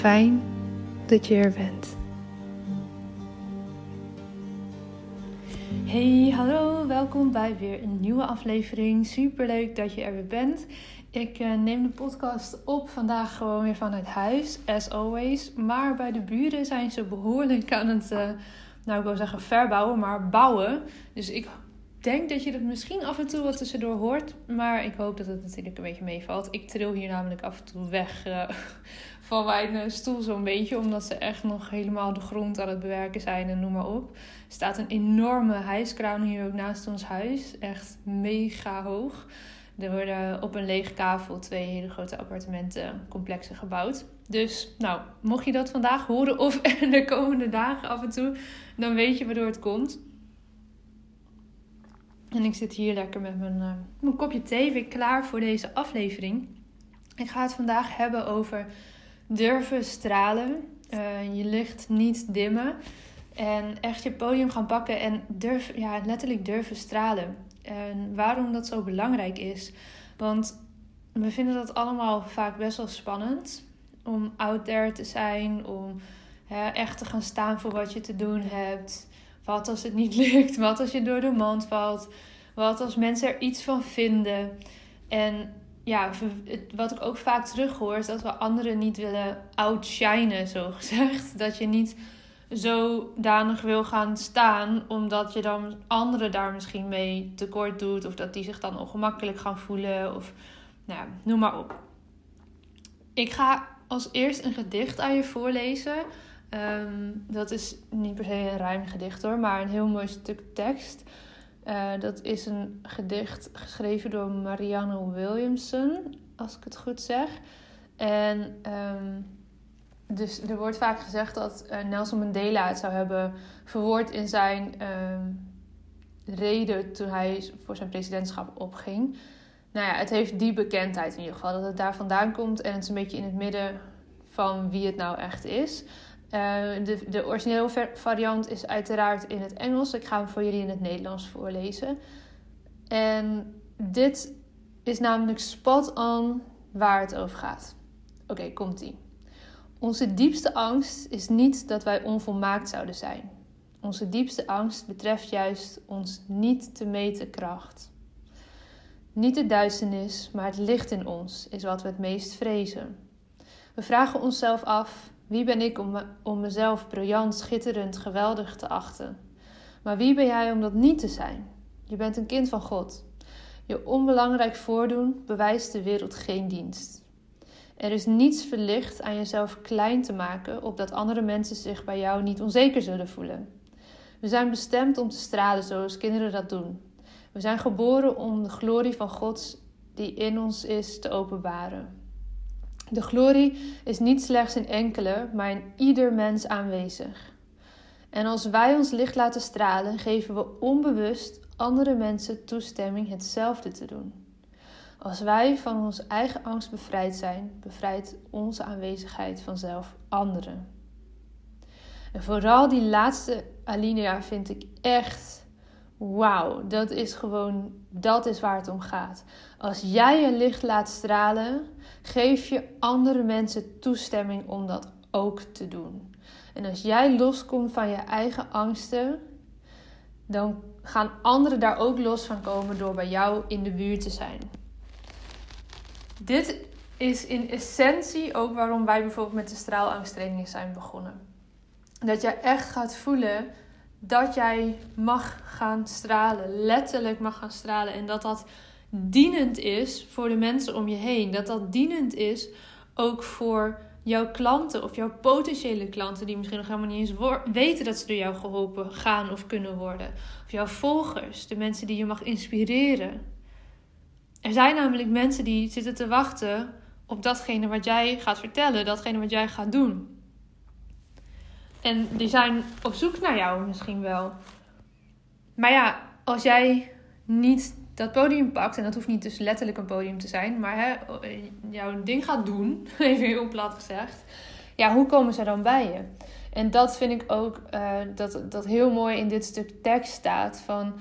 Fijn dat je er bent. Hey, hallo, welkom bij weer een nieuwe aflevering. Super leuk dat je er weer bent. Ik uh, neem de podcast op vandaag gewoon weer vanuit huis, as always. Maar bij de buren zijn ze behoorlijk aan het, uh, nou ik wil zeggen verbouwen, maar bouwen. Dus ik denk dat je het misschien af en toe wat tussendoor hoort. Maar ik hoop dat het natuurlijk een beetje meevalt. Ik tril hier namelijk af en toe weg uh, van mijn stoel zo'n beetje. Omdat ze echt nog helemaal de grond aan het bewerken zijn en noem maar op. Er staat een enorme hijskraan hier ook naast ons huis. Echt mega hoog. Er worden op een lege kavel twee hele grote appartementencomplexen gebouwd. Dus, nou, mocht je dat vandaag horen of de komende dagen af en toe, dan weet je waardoor het komt. En ik zit hier lekker met mijn, uh, mijn kopje thee weer klaar voor deze aflevering. Ik ga het vandaag hebben over durven stralen. Uh, je licht niet dimmen. En echt je podium gaan pakken en durf, ja, letterlijk durven stralen. En waarom dat zo belangrijk is. Want we vinden dat allemaal vaak best wel spannend. Om out there te zijn. Om hè, echt te gaan staan voor wat je te doen hebt. Wat als het niet lukt? Wat als je door de mand valt? Wat als mensen er iets van vinden? En ja, wat ik ook vaak terughoor is dat we anderen niet willen outshinen, zo gezegd. Dat je niet zodanig wil gaan staan, omdat je dan anderen daar misschien mee tekort doet, of dat die zich dan ongemakkelijk gaan voelen, of nou, noem maar op. Ik ga als eerst een gedicht aan je voorlezen. Ehm, dat is niet per se een rijm gedicht hoor, maar een heel mooi stuk tekst. Uh, dat is een gedicht geschreven door Marianne Williamson, als ik het goed zeg. En um, dus er wordt vaak gezegd dat uh, Nelson Mandela het zou hebben verwoord in zijn uh, reden toen hij voor zijn presidentschap opging. Nou ja, het heeft die bekendheid in ieder geval, dat het daar vandaan komt en het is een beetje in het midden van wie het nou echt is. Uh, de, de originele variant is uiteraard in het Engels. Ik ga hem voor jullie in het Nederlands voorlezen. En dit is namelijk spot on waar het over gaat. Oké, komt-ie. Onze diepste angst is niet dat wij onvolmaakt zouden zijn. Onze diepste angst betreft juist ons niet te meten kracht. Niet de duisternis, maar het licht in ons is wat we het meest vrezen. We vragen onszelf af: wie ben ik om, me, om mezelf briljant, schitterend, geweldig te achten? Maar wie ben jij om dat niet te zijn? Je bent een kind van God. Je onbelangrijk voordoen bewijst de wereld geen dienst. Er is niets verlicht aan jezelf klein te maken, opdat andere mensen zich bij jou niet onzeker zullen voelen. We zijn bestemd om te stralen zoals kinderen dat doen. We zijn geboren om de glorie van God die in ons is te openbaren. De glorie is niet slechts in enkele, maar in ieder mens aanwezig. En als wij ons licht laten stralen, geven we onbewust andere mensen toestemming hetzelfde te doen. Als wij van onze eigen angst bevrijd zijn, bevrijdt onze aanwezigheid vanzelf anderen. En vooral die laatste alinea vind ik echt wauw. Dat is gewoon, dat is waar het om gaat. Als jij je licht laat stralen, geef je andere mensen toestemming om dat ook te doen. En als jij loskomt van je eigen angsten, dan gaan anderen daar ook los van komen door bij jou in de buurt te zijn. Dit is in essentie ook waarom wij bijvoorbeeld met de straalangsttraining zijn begonnen. Dat jij echt gaat voelen dat jij mag gaan stralen, letterlijk mag gaan stralen en dat dat dienend is voor de mensen om je heen. Dat dat dienend is ook voor jouw klanten of jouw potentiële klanten die misschien nog helemaal niet eens weten dat ze door jou geholpen gaan of kunnen worden. Of jouw volgers, de mensen die je mag inspireren. Er zijn namelijk mensen die zitten te wachten op datgene wat jij gaat vertellen, datgene wat jij gaat doen. En die zijn op zoek naar jou misschien wel. Maar ja, als jij niet dat podium pakt, en dat hoeft niet dus letterlijk een podium te zijn, maar hè, jouw ding gaat doen, even heel plat gezegd, ja, hoe komen ze dan bij je? En dat vind ik ook uh, dat, dat heel mooi in dit stuk tekst staat, van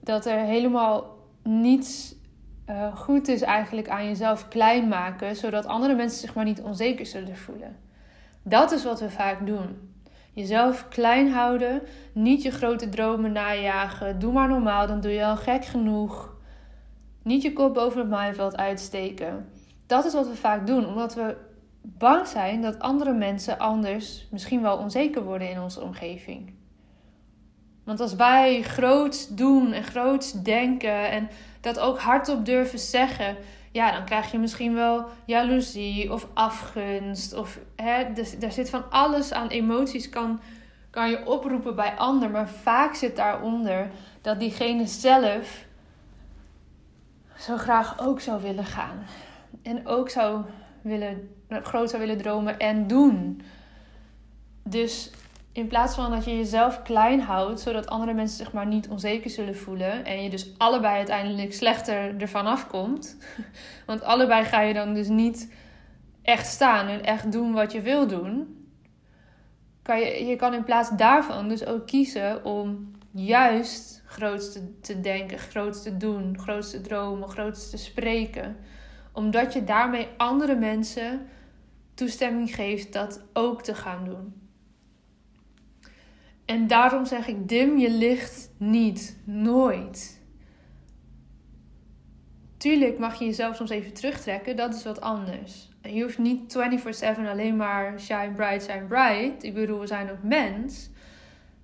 dat er helemaal niets uh, goed is eigenlijk aan jezelf klein maken, zodat andere mensen zich maar niet onzeker zullen voelen. Dat is wat we vaak doen. Jezelf klein houden, niet je grote dromen najagen. Doe maar normaal, dan doe je al gek genoeg. Niet je kop boven het maaiveld uitsteken. Dat is wat we vaak doen, omdat we bang zijn dat andere mensen anders misschien wel onzeker worden in onze omgeving. Want als wij groots doen en groots denken en dat ook hardop durven zeggen, ja, dan krijg je misschien wel jaloezie of afgunst. Of hè, dus, daar zit van alles aan emoties, kan, kan je oproepen bij ander. Maar vaak zit daaronder dat diegene zelf zo graag ook zou willen gaan. En ook zou willen, groot zou willen dromen en doen. Dus in plaats van dat je jezelf klein houdt, zodat andere mensen zich maar niet onzeker zullen voelen. En je dus allebei uiteindelijk slechter ervan afkomt. Want allebei ga je dan dus niet echt staan en echt doen wat je wil doen. Kan je, je kan in plaats daarvan dus ook kiezen om juist groot te, denken, groot te doen, groot te dromen, groot te spreken. Omdat je daarmee andere mensen toestemming geeft dat ook te gaan doen. En daarom zeg ik: dim je licht niet. Nooit. Tuurlijk mag je jezelf soms even terugtrekken, dat is wat anders. En je hoeft niet 24/7 alleen maar shine bright, shine bright. Ik bedoel, we zijn ook mens.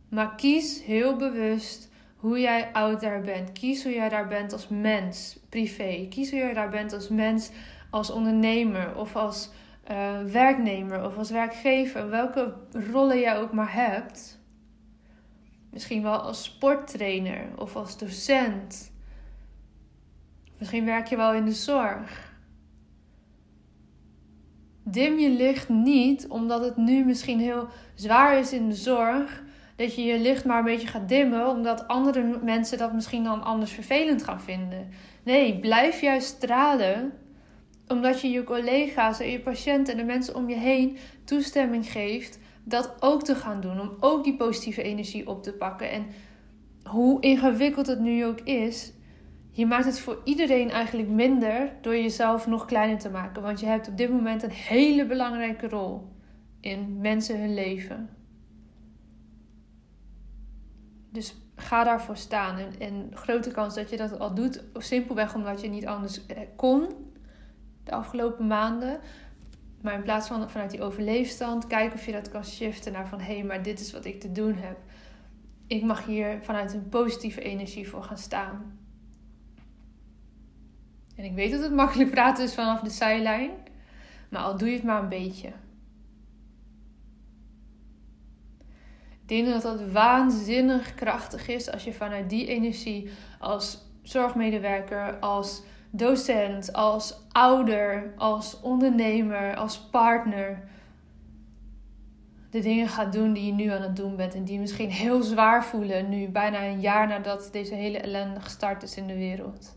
Maar kies heel bewust hoe jij out daar bent. Kies hoe jij daar bent als mens, privé. Kies hoe jij daar bent als mens, als ondernemer of als uh, werknemer of als werkgever. Welke rollen jij ook maar hebt. Misschien wel als sporttrainer of als docent. Misschien werk je wel in de zorg. Dim je licht niet omdat het nu misschien heel zwaar is in de zorg. Dat je je licht maar een beetje gaat dimmen omdat andere mensen dat misschien dan anders vervelend gaan vinden. Nee, blijf juist stralen omdat je je collega's en je patiënten en de mensen om je heen toestemming geeft dat ook te gaan doen. Om ook die positieve energie op te pakken. En hoe ingewikkeld het nu ook is, je maakt het voor iedereen eigenlijk minder door jezelf nog kleiner te maken. Want je hebt op dit moment een hele belangrijke rol in mensen hun leven. Dus ga daarvoor staan. En, en grote kans dat je dat al doet, simpelweg omdat je niet anders eh, kon de afgelopen maanden. Maar in plaats van vanuit die overleefstand, kijken of je dat kan shiften naar van hé, hey, maar dit is wat ik te doen heb. Ik mag hier vanuit een positieve energie voor gaan staan. En ik weet dat het makkelijk praten is vanaf de zijlijn, maar al doe je het maar een beetje. Ik denk dat dat waanzinnig krachtig is als je vanuit die energie als zorgmedewerker, als docent, als ouder, als ondernemer, als partner de dingen gaat doen die je nu aan het doen bent en die misschien heel zwaar voelen nu, bijna een jaar nadat deze hele ellende gestart is in de wereld.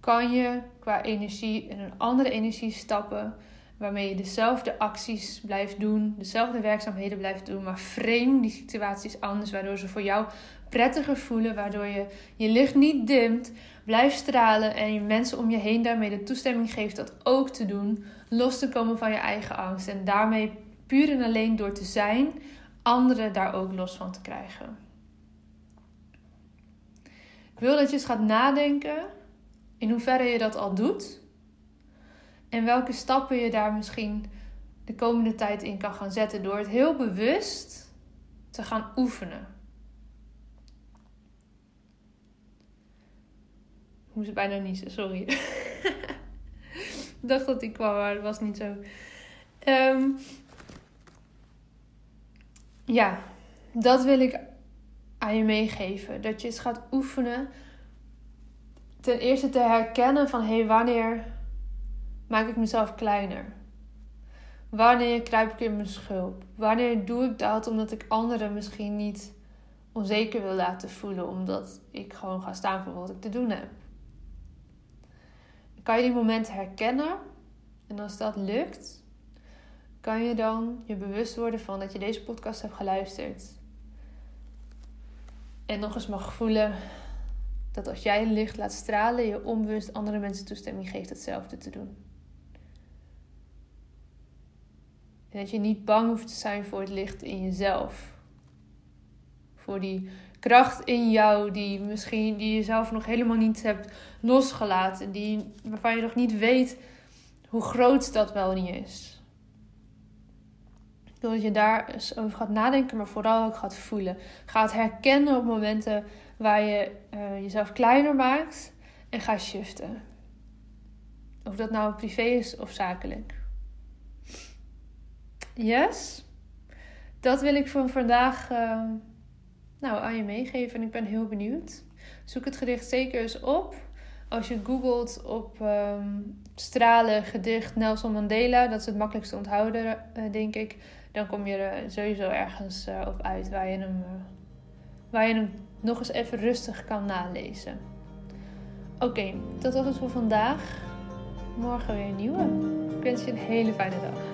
Kan je qua energie in een andere energie stappen waarmee je dezelfde acties blijft doen, dezelfde werkzaamheden blijft doen, maar frame die situaties anders, waardoor ze voor jou prettiger voelen, waardoor je je licht niet dimt, blijft stralen en je mensen om je heen daarmee de toestemming geeft dat ook te doen, los te komen van je eigen angst en daarmee puur en alleen door te zijn, anderen daar ook los van te krijgen. Ik wil dat je eens gaat nadenken in hoeverre je dat al doet en welke stappen je daar misschien de komende tijd in kan gaan zetten door het heel bewust te gaan oefenen. Ik moest bijna niezen, sorry. ik dacht dat ik kwam, maar dat was niet zo. Ehm, ja, dat wil ik aan je meegeven. Dat je eens gaat oefenen. Ten eerste te herkennen van hé, hey, wanneer maak ik mezelf kleiner? Wanneer kruip ik in mijn schulp? Wanneer doe ik dat omdat ik anderen misschien niet onzeker wil laten voelen, omdat ik gewoon ga staan voor wat ik te doen heb? Kan je die momenten herkennen? En als dat lukt, kan je dan je bewust worden van dat je deze podcast hebt geluisterd. En nog eens mag voelen dat als jij licht laat stralen, je onbewust andere mensen toestemming geeft hetzelfde te doen. En dat je niet bang hoeft te zijn voor het licht in jezelf. Voor die kracht in jou die misschien die je zelf nog helemaal niet hebt losgelaten. Die, waarvan je nog niet weet hoe groot dat wel niet is. Ik dat je daar eens over gaat nadenken, maar vooral ook gaat voelen. Gaat herkennen op momenten waar je uh, jezelf kleiner maakt en ga shiften. Of dat nou privé is of zakelijk. Yes? Dat wil ik voor vandaag uh, nou, aan je meegeven en ik ben heel benieuwd. Zoek het gedicht zeker eens op. Als je googelt op um, stralen gedicht Nelson Mandela, dat is het makkelijkste onthouden, uh, denk ik. Dan kom je er sowieso ergens uh, op uit waar je, hem, waar je hem nog eens even rustig kan nalezen. Oké, dat was het voor vandaag. Morgen weer een nieuwe. Ik wens je een hele fijne dag.